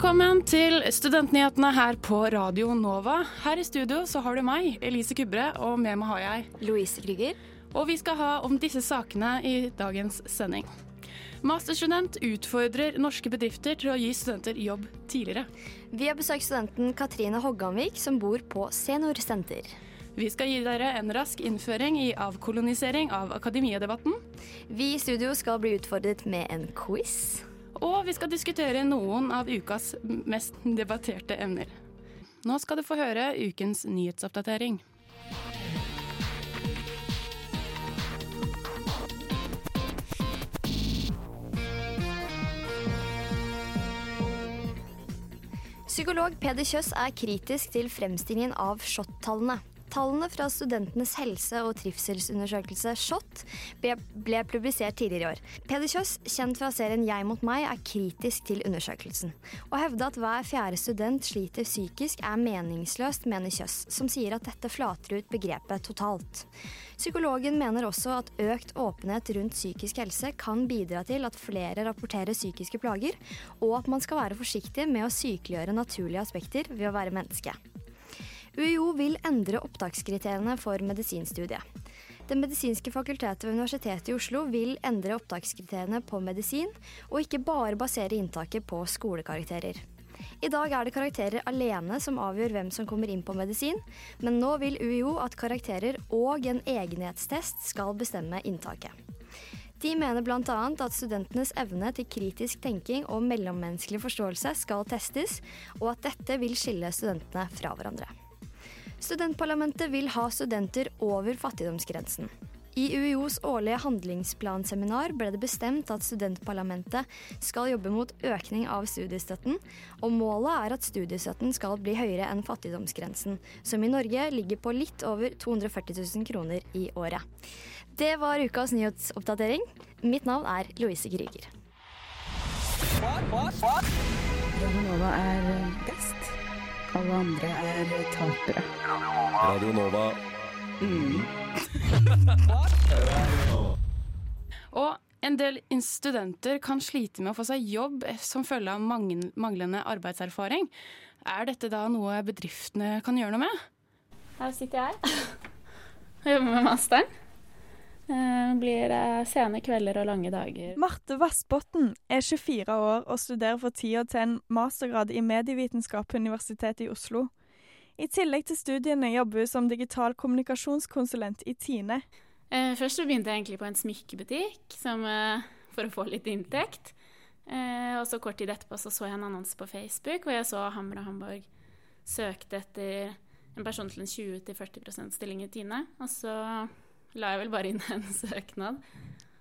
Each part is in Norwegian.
Velkommen til Studentnyhetene her på Radio Nova. Her i studio så har du meg, Elise Kubre, og med meg har jeg Louise Krüger. Og vi skal ha om disse sakene i dagens sending. Masterstudent utfordrer norske bedrifter til å gi studenter jobb tidligere. Vi har besøkt studenten Katrine Hogganvik, som bor på Seniorsenter. Vi skal gi dere en rask innføring i avkolonisering av akademiedebatten. Vi i studio skal bli utfordret med en quiz. Og vi skal diskutere noen av ukas mest debatterte emner. Nå skal du få høre ukens nyhetsoppdatering. Psykolog Peder Kjøss er kritisk til fremstillingen av SHoT-tallene. Tallene fra Studentenes helse- og trivselsundersøkelse, SHoT, ble, publisert tidligere i år. Peder Kjøss, kjent fra serien Jeg mot meg, er kritisk til undersøkelsen. Å hevde at hver fjerde student sliter psykisk er meningsløst, mener Kjøss, som sier at dette flater ut begrepet totalt. Psykologen mener også at økt åpenhet rundt psykisk helse kan bidra til at flere rapporterer psykiske plager, og at man skal være forsiktig med å sykeliggjøre naturlige aspekter ved å være menneske. UiO vil endre opptakskriteriene for medisinstudiet. Det medisinske fakultetet ved Universitetet i Oslo vil endre opptakskriteriene på medisin, og ikke bare basere inntaket på skolekarakterer. I dag er det karakterer alene som avgjør hvem som kommer inn på medisin, men nå vil UiO at karakterer og en egenhetstest skal bestemme inntaket. De mener bl.a. at studentenes evne til kritisk tenking og mellommenneskelig forståelse skal testes, og at dette vil skille studentene fra hverandre. Studentparlamentet vil ha studenter over fattigdomsgrensen. I UiOs årlige handlingsplanseminar ble det bestemt at studentparlamentet skal jobbe mot økning av studiestøtten, og målet er at studiestøtten skal bli høyere enn fattigdomsgrensen, som i Norge ligger på litt over 240 000 kroner i året. Det var ukas nyhetsoppdatering. Mitt navn er Louise Krüger. Radio Nova er best. Alle andre er tapere. Radio Nova. Og en del studenter kan slite med å få seg jobb som følge av manglende arbeidserfaring. Er dette da noe bedriftene kan gjøre noe med? Her sitter jeg og jobber med masteren. Eh, blir det sene kvelder og lange dager. Marte Vassbotn er 24 år og studerer for tida til en mastergrad i medievitenskap på Universitetet i Oslo. I tillegg til studiene jobber hun som digital kommunikasjonskonsulent i Tine. Eh, først så begynte jeg egentlig på en smykkebutikk som, eh, for å få litt inntekt. Eh, og så kort tid etterpå så, så jeg en annonse på Facebook, hvor jeg så Hammer og Hamburg søkte etter en person til en 20-40% stilling i Tine. Og så la jeg vel bare inn en søknad.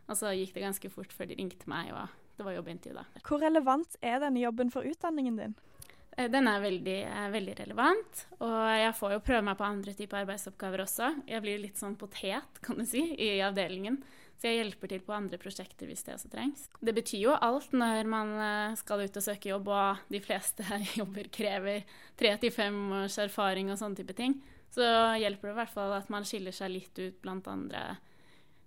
Og så gikk det ganske fort før de ringte meg, og det var jobbintervju da. Hvor relevant er denne jobben for utdanningen din? Eh, Den er veldig, er veldig relevant, og jeg får jo prøve meg på andre typer arbeidsoppgaver også. Jeg blir litt sånn potet, kan du si, i avdelingen. Så jeg hjelper til på andre prosjekter hvis det også trengs. Det betyr jo alt når man eh, skal ut og søke jobb, og de fleste jobber krever tre til fem års erfaring og sånne type ting. Så hjelper det i hvert fall at man skiller seg litt ut blant andre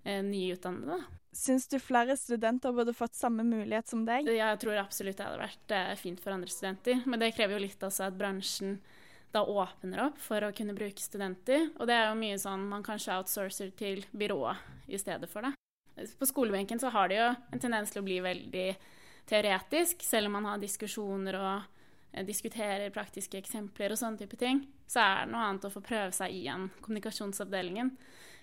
eh, nyutdannede. da. Syns du flere studenter burde fått samme mulighet som deg? Jeg tror absolutt det hadde vært eh, fint for andre studenter, men det krever jo litt altså, at bransjen da åpner opp for å kunne bruke studenter. Og det er jo mye sånn man kanskje outsourcer til byrået i stedet for det. På skolebenken så har det jo en tendens til å bli veldig teoretisk, selv om man har diskusjoner og diskuterer praktiske eksempler og sånne type ting, så er det noe annet å få prøve seg i en kommunikasjonsavdelingen.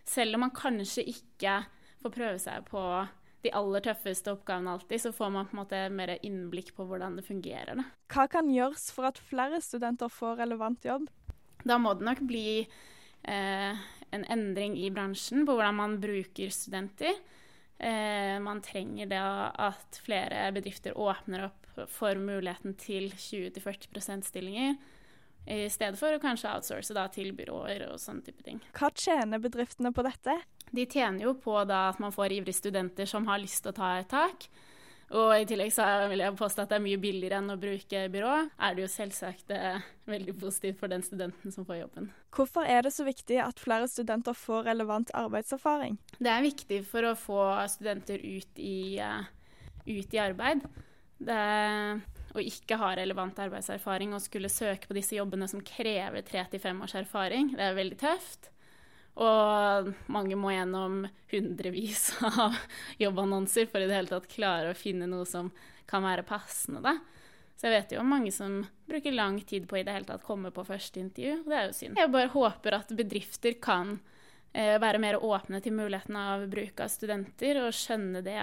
Selv om man kanskje ikke får prøve seg på de aller tøffeste oppgavene alltid, så får man på en måte mer innblikk på hvordan det fungerer. Da. Hva kan gjøres for at flere studenter får relevant jobb? Da må det nok bli eh, en endring i bransjen på hvordan man bruker studenter. Eh, man trenger da at flere bedrifter åpner opp for muligheten til 20-40% stillinger. I stedet for å kanskje outsource da, til byråer og sånne type ting. Hva tjener bedriftene på dette? De tjener jo på da, at man får ivrige studenter som har lyst til å ta et tak. Og i tillegg så vil jeg påstå at det er mye billigere enn å bruke byrå. Er det jo selvsagt eh, veldig positivt for den studenten som får jobben. Hvorfor er det så viktig at flere studenter får relevant arbeidserfaring? Det er viktig for å få studenter ut i, uh, ut i arbeid. Det å ikke ha relevant arbeidserfaring og skulle søke på disse jobbene som krever tre til fem års erfaring, det er veldig tøft. Og mange må gjennom hundrevis av jobbannonser for i det hele tatt klare å finne noe som kan være passende. Da. Så jeg vet jo om mange som bruker lang tid på i det hele tatt komme på første intervju. Og det er jo synd. Jeg bare håper at bedrifter kan eh, være mer åpne til muligheten av bruk av studenter, og skjønne det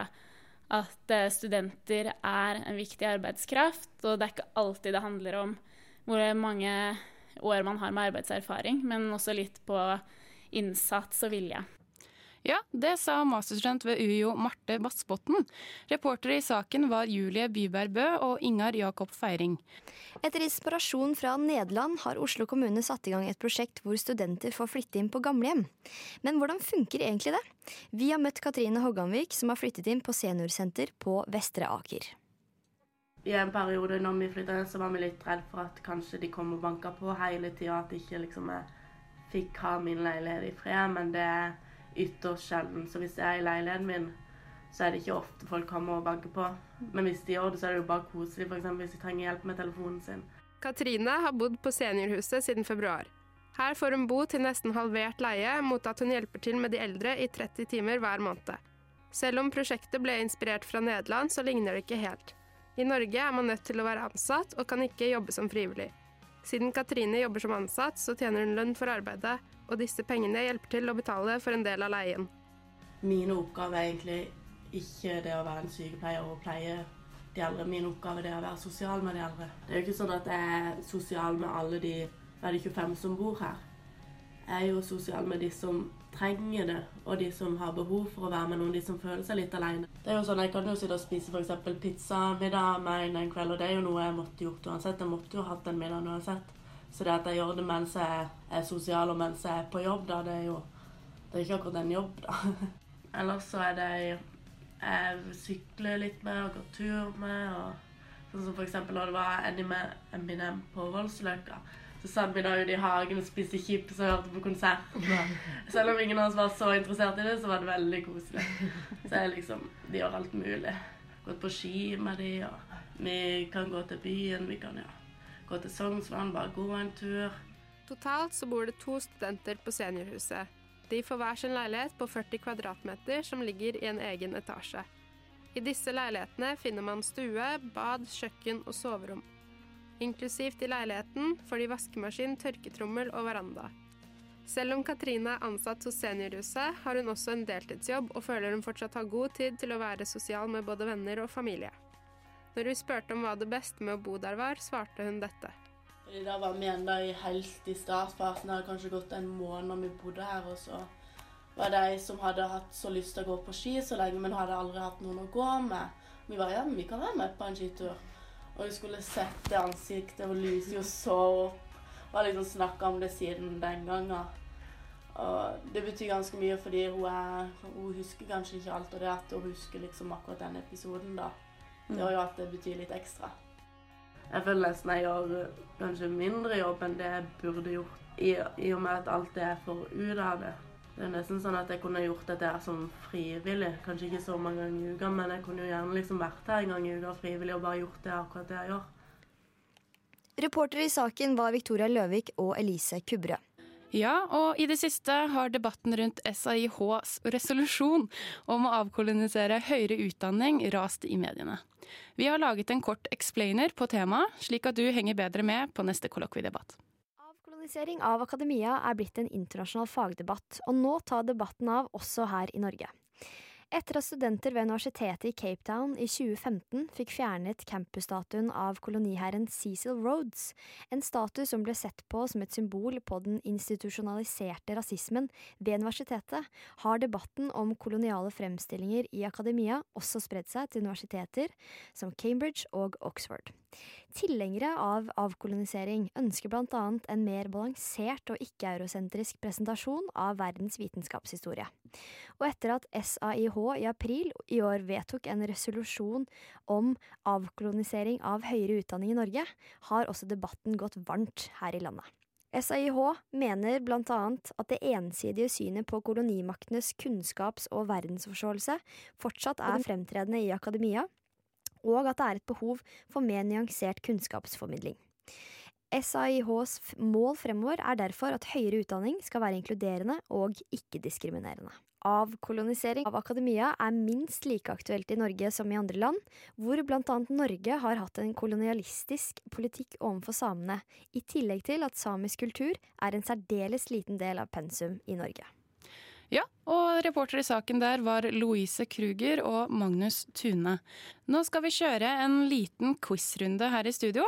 at eh, studenter er en viktig arbeidskraft. Og det er ikke alltid det handler om hvor mange år man har med arbeidserfaring, men også litt på innsats og vilje. Ja, det sa masterstudent ved UiO Marte Bassbotten. Reportere i saken var Julie Byberg Bø og Ingar Jakob Feiring. Etter inspirasjon fra Nederland har Oslo kommune satt i gang et prosjekt hvor studenter får flytte inn på gamlehjem. Men hvordan funker egentlig det? Vi har møtt Katrine Hogganvik, som har flyttet inn på seniorsenter på Vestre Aker. I en periode når vi flytta inn, så var vi litt redd for at kanskje de kom og banka på hele tida. At de ikke liksom er fikk ha min leilighet i fred, men det er ytterst sjelden. Så hvis jeg er i leiligheten min, så er det ikke ofte folk kommer og banker på. Men hvis de gjør det, så er det jo bare koselig, f.eks. hvis de trenger hjelp med telefonen sin. Katrine har bodd på seniorhuset siden februar. Her får hun bo til nesten halvert leie mot at hun hjelper til med de eldre i 30 timer hver måned. Selv om prosjektet ble inspirert fra Nederland, så ligner det ikke helt. I Norge er man nødt til å være ansatt og kan ikke jobbe som frivillig. Siden Katrine jobber som ansatt, så tjener hun lønn for arbeidet, og disse pengene hjelper til å betale for en del av leien. Mine oppgaver er egentlig ikke det å være en sykepleier og pleie de eldre. Min oppgave er å være sosial med de eldre. Det er jo ikke sånn at jeg er sosial med alle de det 25 som bor her. Jeg er jo sosial med de som trenger det, og de som har behov for å være med noen, de som føler seg litt alene. Det er jo sånn, Jeg kan jo sitte og spise f.eks. pizzamiddag med en en kveld, og det er jo noe jeg måtte gjort uansett. Jeg måtte jo hatt den middagen uansett. Så det at jeg gjør det mens jeg er sosial og mens jeg er på jobb, da, det er jo det er ikke akkurat en jobb, da. Ellers så er det jeg sykler litt med og går tur med. og Sånn som f.eks. når det var Eminem på Voldsløkka. Så satt vi da ute i hagen og spiste chips og hørte på konsert. Selv om ingen av oss var så interessert i det, så var det veldig koselig. Så jeg liksom, De gjør alt mulig. Gått på ski med de, og vi kan gå til byen. Vi kan ja, gå til Sognsvann, bare gå en tur. Totalt så bor det to studenter på seniorhuset. De får hver sin leilighet på 40 kvadratmeter som ligger i en egen etasje. I disse leilighetene finner man stue, bad, kjøkken og soverom. Inklusivt i leiligheten får de vaskemaskin, tørketrommel og veranda. Selv om Katrine er ansatt hos Seniorhuset, har hun også en deltidsjobb og føler hun fortsatt har god tid til å være sosial med både venner og familie. Når hun spurte om hva det beste med å bo der var, svarte hun dette. Fordi Da var vi enda helt i startfasen. Det hadde kanskje gått en måned når vi bodde her. Og så var det ei som hadde hatt så lyst til å gå på ski så lenge, men hadde aldri hatt noen å gå med. Vi var ja, vi kan være med på en skitur. Og hun skulle sett det ansiktet. og lyser jo så opp. Og har liksom snakka om det siden den gangen. Og det betyr ganske mye, fordi hun, er, hun husker kanskje ikke alt. Og det at hun husker liksom akkurat den episoden, da, det gjør jo at det betyr litt ekstra. Jeg føler nesten jeg gjør kanskje mindre jobb enn det jeg burde gjort, i, i og med at alt det jeg får ut av det. Det er nesten sånn at jeg kunne gjort dette her som frivillig. Kanskje ikke så mange ganger i uka, men jeg kunne jo gjerne liksom vært her en gang i uka frivillig og bare gjort det akkurat det jeg gjør. Reportere i saken var Victoria Løvik og Elise Kubre. Ja, og i det siste har debatten rundt SAIHs resolusjon om å avkolonisere høyere utdanning rast i mediene. Vi har laget en kort explainer på temaet, slik at du henger bedre med på neste kollokviedebatt. Avkolonisering av akademia er blitt en internasjonal fagdebatt, og nå tar debatten av også her i Norge. Etter at studenter ved universitetet i Cape Town i 2015 fikk fjernet campusstatuen av koloniherren Cecil Rhodes, en statue som ble sett på som et symbol på den institusjonaliserte rasismen ved universitetet, har debatten om koloniale fremstillinger i akademia også spredd seg til universiteter som Cambridge og Oxford. Tilhengere av avkolonisering ønsker bl.a. en mer balansert og ikke-eurosentrisk presentasjon av verdens vitenskapshistorie. Og etter at SAIH i april i år vedtok en resolusjon om avkolonisering av høyere utdanning i Norge, har også debatten gått varmt her i landet. SAIH mener bl.a. at det ensidige synet på kolonimaktenes kunnskaps- og verdensforståelse fortsatt er fremtredende i akademia, og at det er et behov for mer nyansert kunnskapsformidling. SAIHs mål fremover er derfor at høyere utdanning skal være inkluderende og ikke-diskriminerende. Avkolonisering av akademia er minst like aktuelt i Norge som i andre land, hvor bl.a. Norge har hatt en kolonialistisk politikk overfor samene, i tillegg til at samisk kultur er en særdeles liten del av pensum i Norge. Ja, og reporter i saken der var Louise Kruger og Magnus Tune. Nå skal vi kjøre en liten quizrunde her i studio,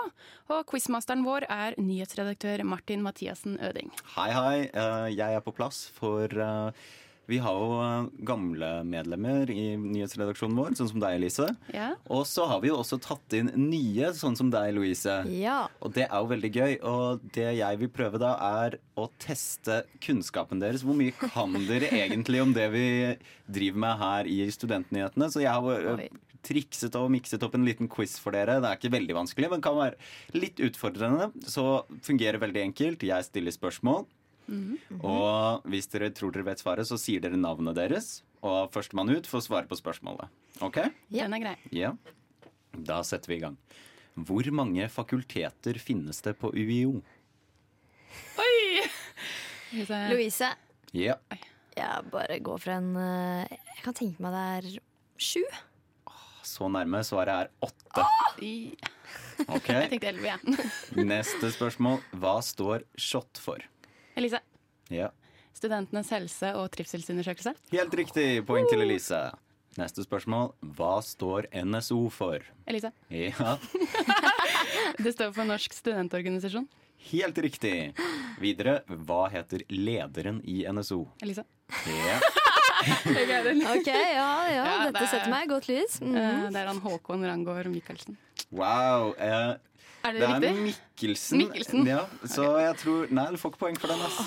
og quizmasteren vår er nyhetsredaktør Martin Mathiassen Øding. Hei, hei. Eh, jeg er på plass for eh, vi har jo eh, gamle medlemmer i nyhetsredaksjonen vår, sånn som deg, Elise. Ja. Og så har vi jo også tatt inn nye, sånn som deg, Louise. Ja. Og det er jo veldig gøy. Og det jeg vil prøve da, er å teste kunnskapen deres. Hvor mye kan dere egentlig om det vi driver med her i Studentnyhetene? Så jeg har eh, trikset og mikset opp en liten quiz for dere. Det er ikke veldig vanskelig, men kan være litt utfordrende. Så fungerer veldig enkelt. Jeg stiller spørsmål. Mhm. Og hvis dere tror dere vet svaret, så sier dere navnet deres. Og førstemann ut får svare på spørsmålet. Ok? Den er grei. Ja. Da setter vi i gang. Hvor mange fakulteter finnes det på UiO? Oi! Louise, Ja. jeg bare går for en eh, Jeg kan tenke meg det er sju. Så nærme. Svaret er åtte. Oh! Okay. Jeg tenkte elleve, jeg. Neste spørsmål. Hva står SHoT for? Elise. Ja. Studentenes helse- og trivselsundersøkelse. Helt riktig. Poeng til Elise. Neste spørsmål. Hva står NSO for? Elise. Ja, Det står for Norsk studentorganisasjon. helt riktig. Videre. Hva heter lederen i NSO? Elise. Ja. Ok, ja, ja, Ja, det dette er- setter meg i godt lys. Mhm. Det er han Håkon Rangård Michaelsen. Wow. Eh, Er det, det er? Mikkelsen. Mikkelsen. Ja, så jeg tror Nei, du får ikke poeng for den. ass.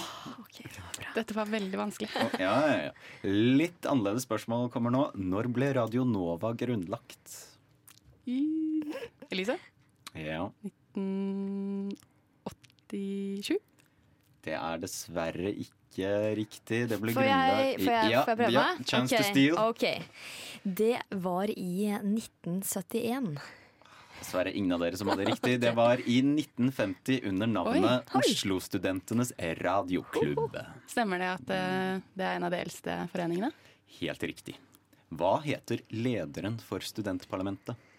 Dette var veldig vanskelig. Oh, Ja, ja, ja. Litt annerledes spørsmål kommer nå. Når ble Radio Nova grunnlagt? I... Elise? Ja, 1987? Det er dessverre ikke riktig. Det ble jeg, får jeg, jeg prøve? Ja, chance to steal. ok. Det var i 1971. Dessverre ingen av dere som hadde riktig. Det var i 1950 under navnet Oslo-studentenes radioklubb. Stemmer det at eh, det er en av de eldste foreningene? Helt riktig. Hva heter lederen for studentparlamentet?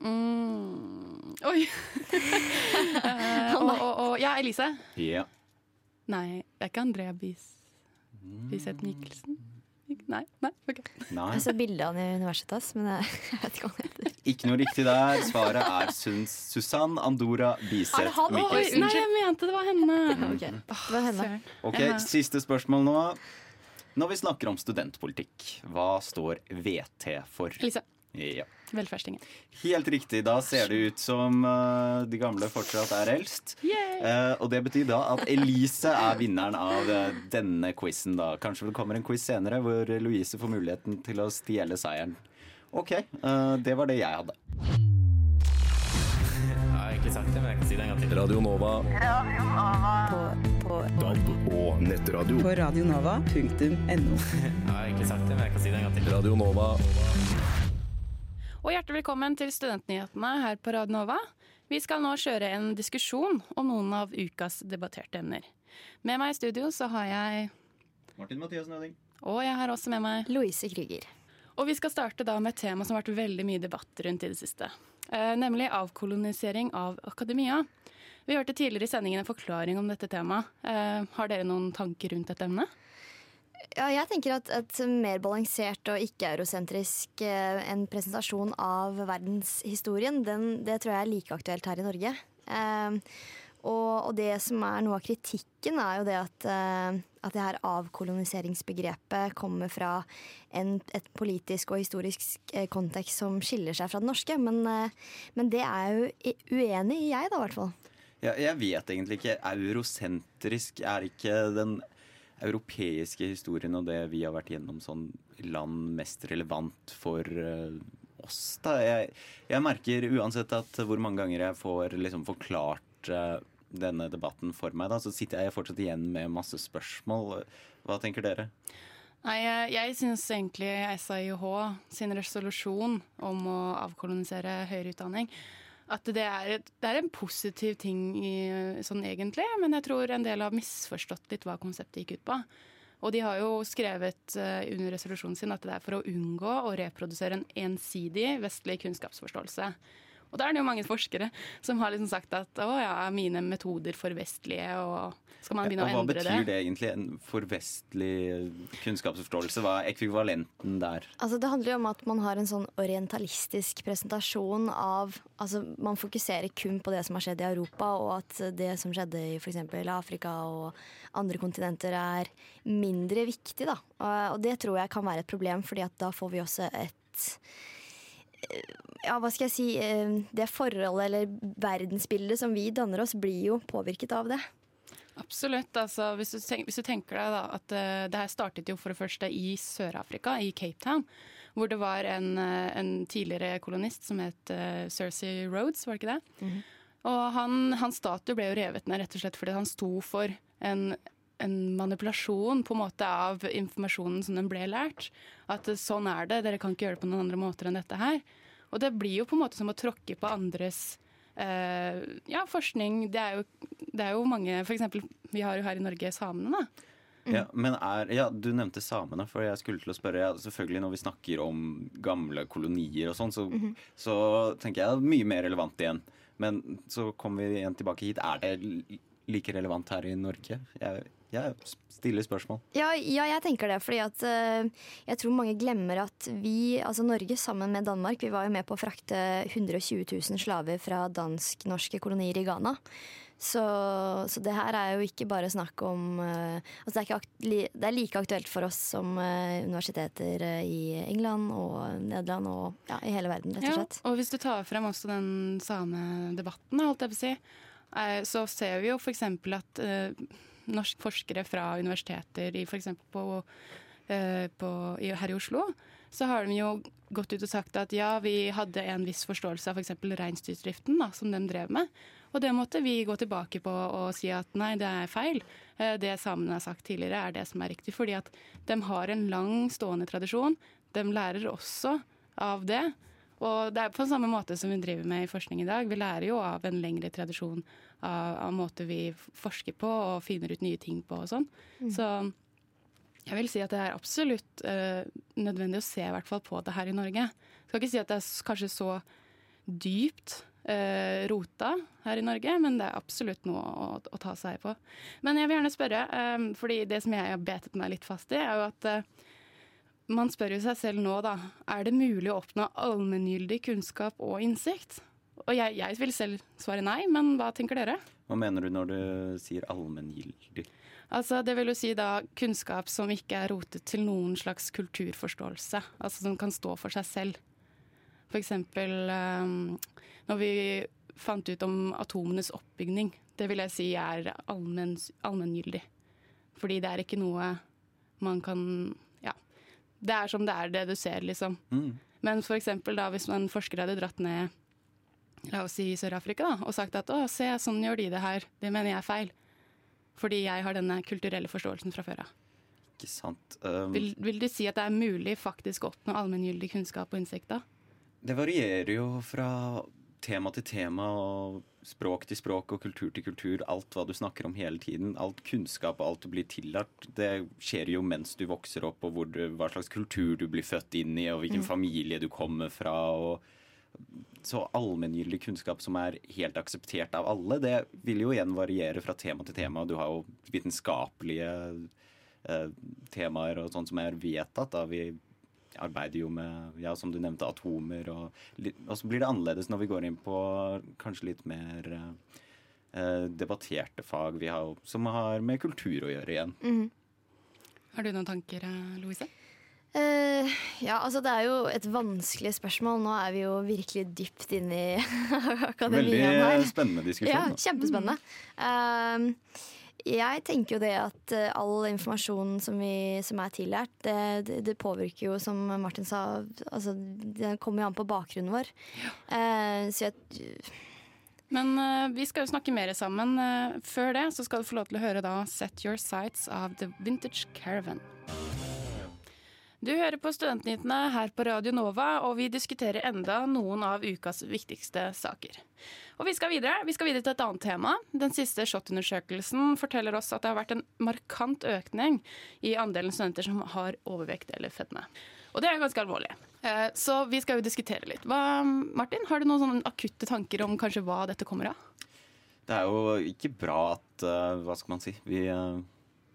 Mm. Oi! uh, og, og, og, ja, Elise. Ja. Nei, det er ikke Andrea Bis Biseth Mikkelsen? Nei, nei, ok. Nei. Jeg så bilde av han i Universitas, men jeg, jeg vet ikke hva han heter. Ikke noe riktig der. Svaret er Suns Susann Andora Biseth Mikkelsen. Nei, jeg mente det var henne. Ok, det var henne. Ok, Siste spørsmål nå. Når vi snakker om studentpolitikk, hva står VT for? Elise. Ja. Velferdstinget. Helt riktig. Da ser det ut som uh, de gamle fortsatt er eldst. Uh, og det betyr da at Elise er vinneren av uh, denne quizen. Da. Kanskje det kommer en quiz senere hvor Louise får muligheten til å stjele seieren. OK, eh, det var det jeg hadde. Jeg har egentlig sagt det, men jeg kan si det en gang til. Radio Nova. DAB og nettradio. På radionova.no. Jeg har egentlig sagt det, men jeg kan si det en gang til. Radio Nova. Og hjertelig velkommen til Studentnyhetene her på Radnova. Vi skal nå kjøre en diskusjon om noen av ukas debatterte emner. Med meg i studio så har jeg Martin Mathias Nøding. Og jeg har også med meg Louise Krüger. Og vi skal starte da med et tema som har vært veldig mye debatt rundt i det siste. Eh, nemlig avkolonisering av akademia. Vi hørte tidligere i sendingen en forklaring om dette temaet. Eh, har dere noen tanker rundt dette emnet? Ja, jeg tenker at et mer balansert og ikke-eurosentrisk eh, en presentasjon av verdenshistorien, den, det tror jeg er like aktuelt her i Norge. Eh, Og, og, det som er noe av kritikken, er jo det at, eh, at det her avkoloniseringsbegrepet kommer fra en, et politisk og historisk uh, kontekst som skiller seg fra den norske. Men, eh, men det er jo uenig i jeg, da, i hvert fall. Ja, jeg vet egentlig ikke. Eurosentrisk er ikke den europeiske historien og det vi har vært gjennom sånn land mest relevant for oss, da. Jeg, jeg merker uansett at hvor mange ganger jeg får liksom forklart denne debatten for meg, da, så sitter jeg fortsatt igjen med masse spørsmål. Hva tenker dere? Nei, Jeg, jeg syns egentlig SAIH sin resolusjon om å avkolonisere høyere utdanning at det er, det er, en positiv ting i, sånn egentlig, men jeg tror en del har misforstått litt hva konseptet gikk ut på. Og de har jo skrevet uh, under resolusjonen sin at det er for å unngå å reprodusere en ensidig vestlig kunnskapsforståelse. Og da er det jo mange forskere som har liksom sagt at å ja, mine metoder for vestlige, og skal man begynne ja, å endre det? Hva betyr det egentlig, en forvestlig kunnskapsforståelse? Hva er ekvivalenten der? Altså Det handler jo om at man har en sånn orientalistisk presentasjon av Altså man fokuserer kun på det som har skjedd i Europa, og at det som skjedde i f.eks. Afrika og andre kontinenter er mindre viktig, da. Og det tror jeg kan være et problem, fordi at da får vi også et ja, hva skal jeg si eh, Det forholdet eller verdensbildet som vi danner oss, blir jo påvirket av det. Absolutt. Altså, hvis, du tenker, hvis, du tenker, deg da, at uh, det her startet jo for det første i Sør-Afrika, i Cape Town. Hvor det var en, uh, en tidligere kolonist som het uh, Cersei Rhodes, var det ikke det? Mm -hmm. Og han, hans statue ble jo revet ned rett og slett fordi han sto for en, en manipulasjon på en måte av informasjonen som den ble lært. At sånn er det, dere kan ikke gjøre det på noen andre måter enn dette her. Og det blir jo på en måte som å tråkke på andres eh, ja, forskning. Det er, jo, det er jo mange For eksempel, vi har jo her i Norge samene, da. Mm. Ja, men er, ja, Du nevnte samene, for jeg skulle til å spørre. Ja, selvfølgelig Når vi snakker om gamle kolonier og sånn, så, mm -hmm. så, tenker jeg det er mye mer relevant igjen. Men så kommer vi igjen tilbake hit. Er det like relevant her i Norge? Jeg, jeg stiller spørsmål. Ja, ja, jeg tenker det. fordi at uh, jeg tror mange glemmer at vi, altså Norge sammen med Danmark, vi var jo med på å frakte 120 000 slaver fra dansk-norske kolonier i Ghana. Så, så, det her er jo ikke bare snakk om uh, altså det, er det, er like aktuelt for oss som uh, universiteter i England og Nederland og ja, i hele verden, rett og slett. Ja, og hvis du tar frem også den same debatten, holdt jeg på å si, så ser vi jo f.eks. at norske forskere fra universiteter i f.eks. Eh, her i Oslo, så har de jo gått ut og sagt at ja, vi hadde en viss forståelse av f.eks. For reinsdyrdraften som de drev med. Og det måtte vi gå tilbake på og si at nei, det er feil. Eh, det samene har sagt tidligere er det som er riktig. Fordi at de har en lang stående tradisjon. De lærer også av det. Og det er på samme måte som vi driver med i forskning i dag. Vi lærer jo av en lengre tradisjon av, av måter vi forsker på og finner ut nye ting på og sånn. Mm. Så jeg vil si at det er absolutt uh, nødvendig å se i hvert fall på det her i Norge. Jeg skal ikke si at det er kanskje så dypt uh, rota her i Norge, men det er absolutt noe å, å, ta seg på. Men jeg vil gjerne spørre, um, fordi det som jeg har betet meg litt fast i, er jo at uh, man spør jo seg selv nå, da. Er det mulig å oppnå allmenngyldig kunnskap og innsikt? Og jeg, jeg, vil selv svare nei, men hva tenker dere? Hva mener du når du sier allmenngyldig? Altså, det vil jo si da kunnskap som ikke er rotet til noen slags kulturforståelse. Altså som kan stå for seg selv. Eksempel um, når vi fant ut om atomenes oppbygning. Det vil jeg si er allmenngyldig. Fordi det er ikke noe man kan det er som det er, det du ser, liksom. Mm. Men for eksempel da, hvis en forsker hadde dratt ned la oss si Sør-Afrika da, og sagt at å, se, sånn gjør de det her, det mener jeg er feil. Fordi jeg har denne kulturelle forståelsen fra før av. Ikke sant. Um, vil, vil, du si at det er mulig faktisk å oppnå allmenngyldig kunnskap og innsikt da? Det varierer jo fra tema til tema og språk til språk og kultur til kultur. Alt hva du snakker om hele tiden. Alt kunnskap og alt du blir tillært, det skjer jo mens du vokser opp, og du, hva slags kultur du blir født inn i, og hvilken mm. familie du kommer fra. og så allmenngyldig kunnskap som er helt akseptert av alle, det vil jo igjen variere fra tema til tema. Du har jo vitenskapelige eh, temaer og sånt som er vedtatt. Da. Arbeider jo med, ja, som du nevnte, atomer. Og, og, så blir det annerledes når vi går inn på kanskje litt mer eh, debatterte fag vi har, som har med kultur å gjøre igjen. Mhm. Har du noen tanker, Louise? Uh, ja, altså det er jo et vanskelig spørsmål. Nå er vi jo virkelig dypt inne i akademien her. Veldig spennende diskusjon. Ja, kjempespennende. Eh, jeg tenker jo det at eh, all informasjon som, vi, som er tillært, det, det, påvirker jo, som Martin sa, altså, det kommer jo an på bakgrunnen vår. Eh, så jeg Men eh, vi skal jo snakke mer sammen. Før det så skal du få lov til å høre da 'Set Your Sights' av The Vintage Caravan. Du hører på Studentnyhetene her på Radio Nova, og vi diskuterer enda noen av ukas viktigste saker. Og vi skal videre. Vi skal videre til et annet tema. Den siste SHoT-undersøkelsen forteller oss at det har vært en markant økning i andelen studenter som har overvekt eller fedme. Og det er ganske alvorlig. Eh, Så vi skal jo diskutere litt. Hva, Martin, har du noen akutte tanker om kanskje hva dette kommer av? Det er jo ikke bra at eh, Hva skal man si? Vi eh,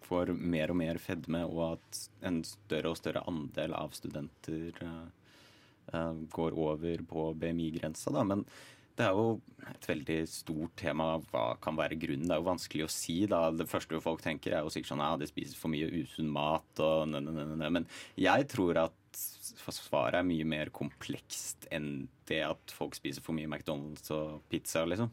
får mer og mer fedme, og at en større og større andel av studenter eh, eh, går over på BMI-grensa. Men det er jo et veldig stort tema. Hva kan være grunnen? Det er jo vanskelig å si. da. Det første folk tenker, er jo sikkert sånn ja, de spiser for mye usunn mat. og ne, ne, ne. Men jeg tror at svaret er mye mer komplekst enn det at folk spiser for mye McDonald's og pizza, liksom.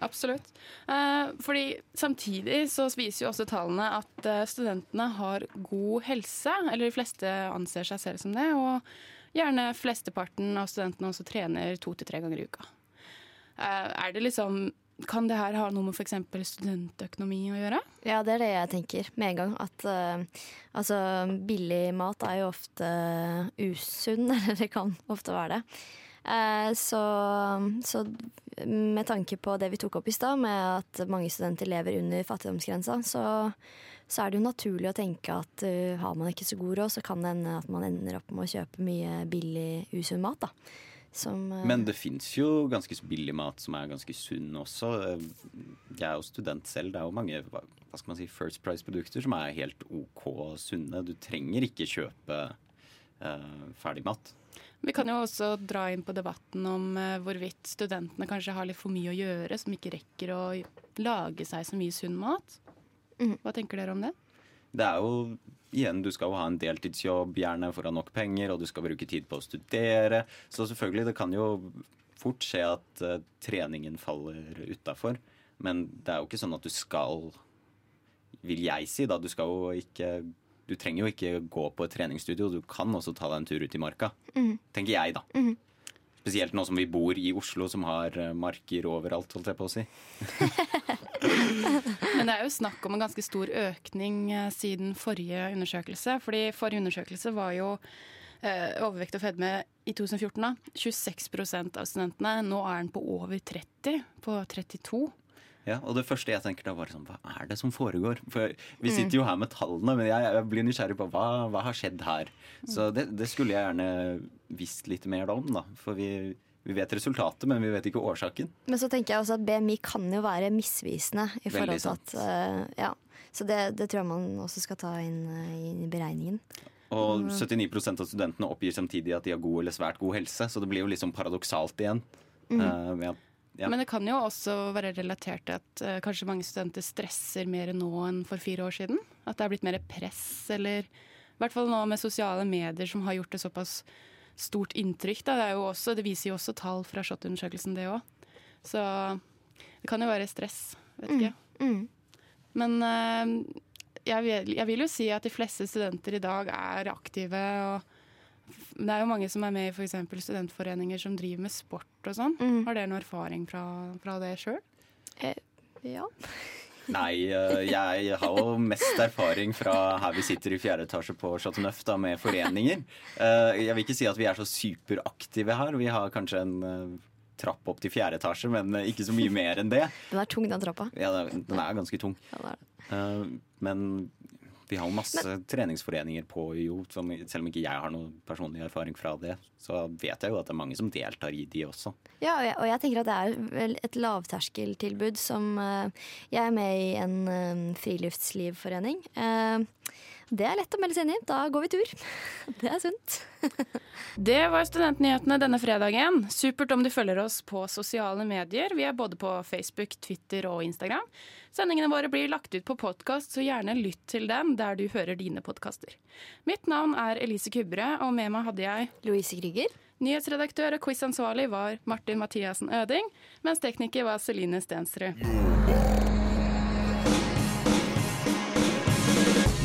Absolutt. Eh, fordi samtidig så viser jo også tallene at eh, studentene har god helse, eller de fleste anser seg selv som det, og gjerne flesteparten av studentene også trener to til tre ganger i uka. Eh, er det liksom Kan det her ha noe med f.eks. studentøkonomi å gjøre? Ja, det er det jeg tenker med en gang. At uh, altså, billig mat er jo ofte usunn, eller det kan ofte være det. Eh, så, så med tanke på det vi tok opp i stad, med at mange studenter lever under fattigdomsgrensa, så, så er det jo naturlig å tenke at eh, har man ikke så god råd, så kan det hende at man ender opp med å kjøpe mye billig, usunn mat. da. Som, uh... Men det fins jo ganske billig mat som er ganske sunn også. Jeg er jo student selv. Det er jo mange hva skal man si, First Price-produkter som er helt OK sunne. Du trenger ikke kjøpe uh, ferdigmat. Vi kan jo også dra inn på debatten om eh, hvorvidt studentene kanskje har litt for mye å gjøre, som ikke rekker å lage seg så mye sunn mat. Hva tenker dere om det? Det er jo igjen, du skal jo ha en deltidsjobb, gjerne for å ha nok penger, og du skal bruke tid på å studere. Så selvfølgelig, det kan jo fort skje at uh, treningen faller utafor. Men det er jo ikke sånn at du skal Vil jeg si, da. Du skal jo ikke Du trenger jo ikke gå på et treningsstudio. Du kan også ta deg en tur ut i marka. Mm. Tenker jeg, da. Mm. Spesielt nå som vi bor i Oslo, som har eh, marker overalt, holdt jeg på å si. Men det er jo snakk om en ganske stor økning eh, siden forrige undersøkelse. Fordi forrige undersøkelse var jo eh, overvekt og fedme i 2014. da, 26% av studentene. Nå er den på over 30, på 32. Ja, og det første jeg tenker da var sånn, hva er det som foregår? For vi Mm. sitter jo her med tallene, men jeg, jeg blir nysgjerrig på hva, hva har skjedd her. Mm. Så det, det skulle jeg gjerne visst litt mer om, da. For vi, vi vet resultatet, men vi vet ikke årsaken. Men så tenker jeg også at BMI kan jo være misvisende. i forhold til at, uh, ja. Så det, det tror jeg man også skal ta inn, eh, inn i beregningen. Og Mm. 79% av studentene oppgir samtidig at de har god eller svært god helse, så det blir jo liksom paradoksalt igjen. Mm. Uh, med at- ja. Men det kan jo også være relatert til at uh, kanskje mange studenter stresser mer nå enn for fire år siden. At det er blitt mer press, eller i hvert fall nå med sosiale medier som har gjort det såpass stort inntrykk. Da. Det, er jo også, det viser jo også tall fra SHoT-undersøkelsen, det òg. Så det kan jo være stress. Vet ikke. Mm. Men uh, jeg, vil, jeg vil jo si at de fleste studenter i dag er aktive. og det er jo mange som er med i f.eks. studentforeninger som driver med sport og sånn. Mm. Har dere noe erfaring fra, fra det sjøl? ja. Nei, eh, jeg har jo mest erfaring fra her vi sitter i fjerde etasje på Chateau Neuf da, med foreninger. Eh, Jeg vil ikke si at vi er så superaktive her. Vi har kanskje en eh, trapp opp til fjerde etasje, men eh, ikke så mye mer enn det. Den er tung, den trappa. Ja, den er ganske tung. Ja, det er det. Eh, Men vi har jo masse treningsforeninger på jo, som, selv om ikke jeg har noe personlig erfaring fra det, så vet jeg jo at det er mange som deltar i de også. Ja, og jeg, og jeg tenker at det er et lavterskeltilbud som eh, Jeg er med i en eh, friluftslivforening. Det er lett å melde seg inn i. Da går vi tur. Det er sunt. Det var studentnyhetene denne fredagen. Supert om du følger oss på sosiale medier. Vi er både på Facebook, Twitter og Instagram. Sendingene våre blir lagt ut på podkast, så gjerne lytt til dem der du hører dine podkaster. Mitt navn er Elise Kubre, og med meg hadde jeg Louise Krüger. Nyhetsredaktør og quizansvarlig var Martin Mathiassen Øding, mens tekniker var Celine Stensrud.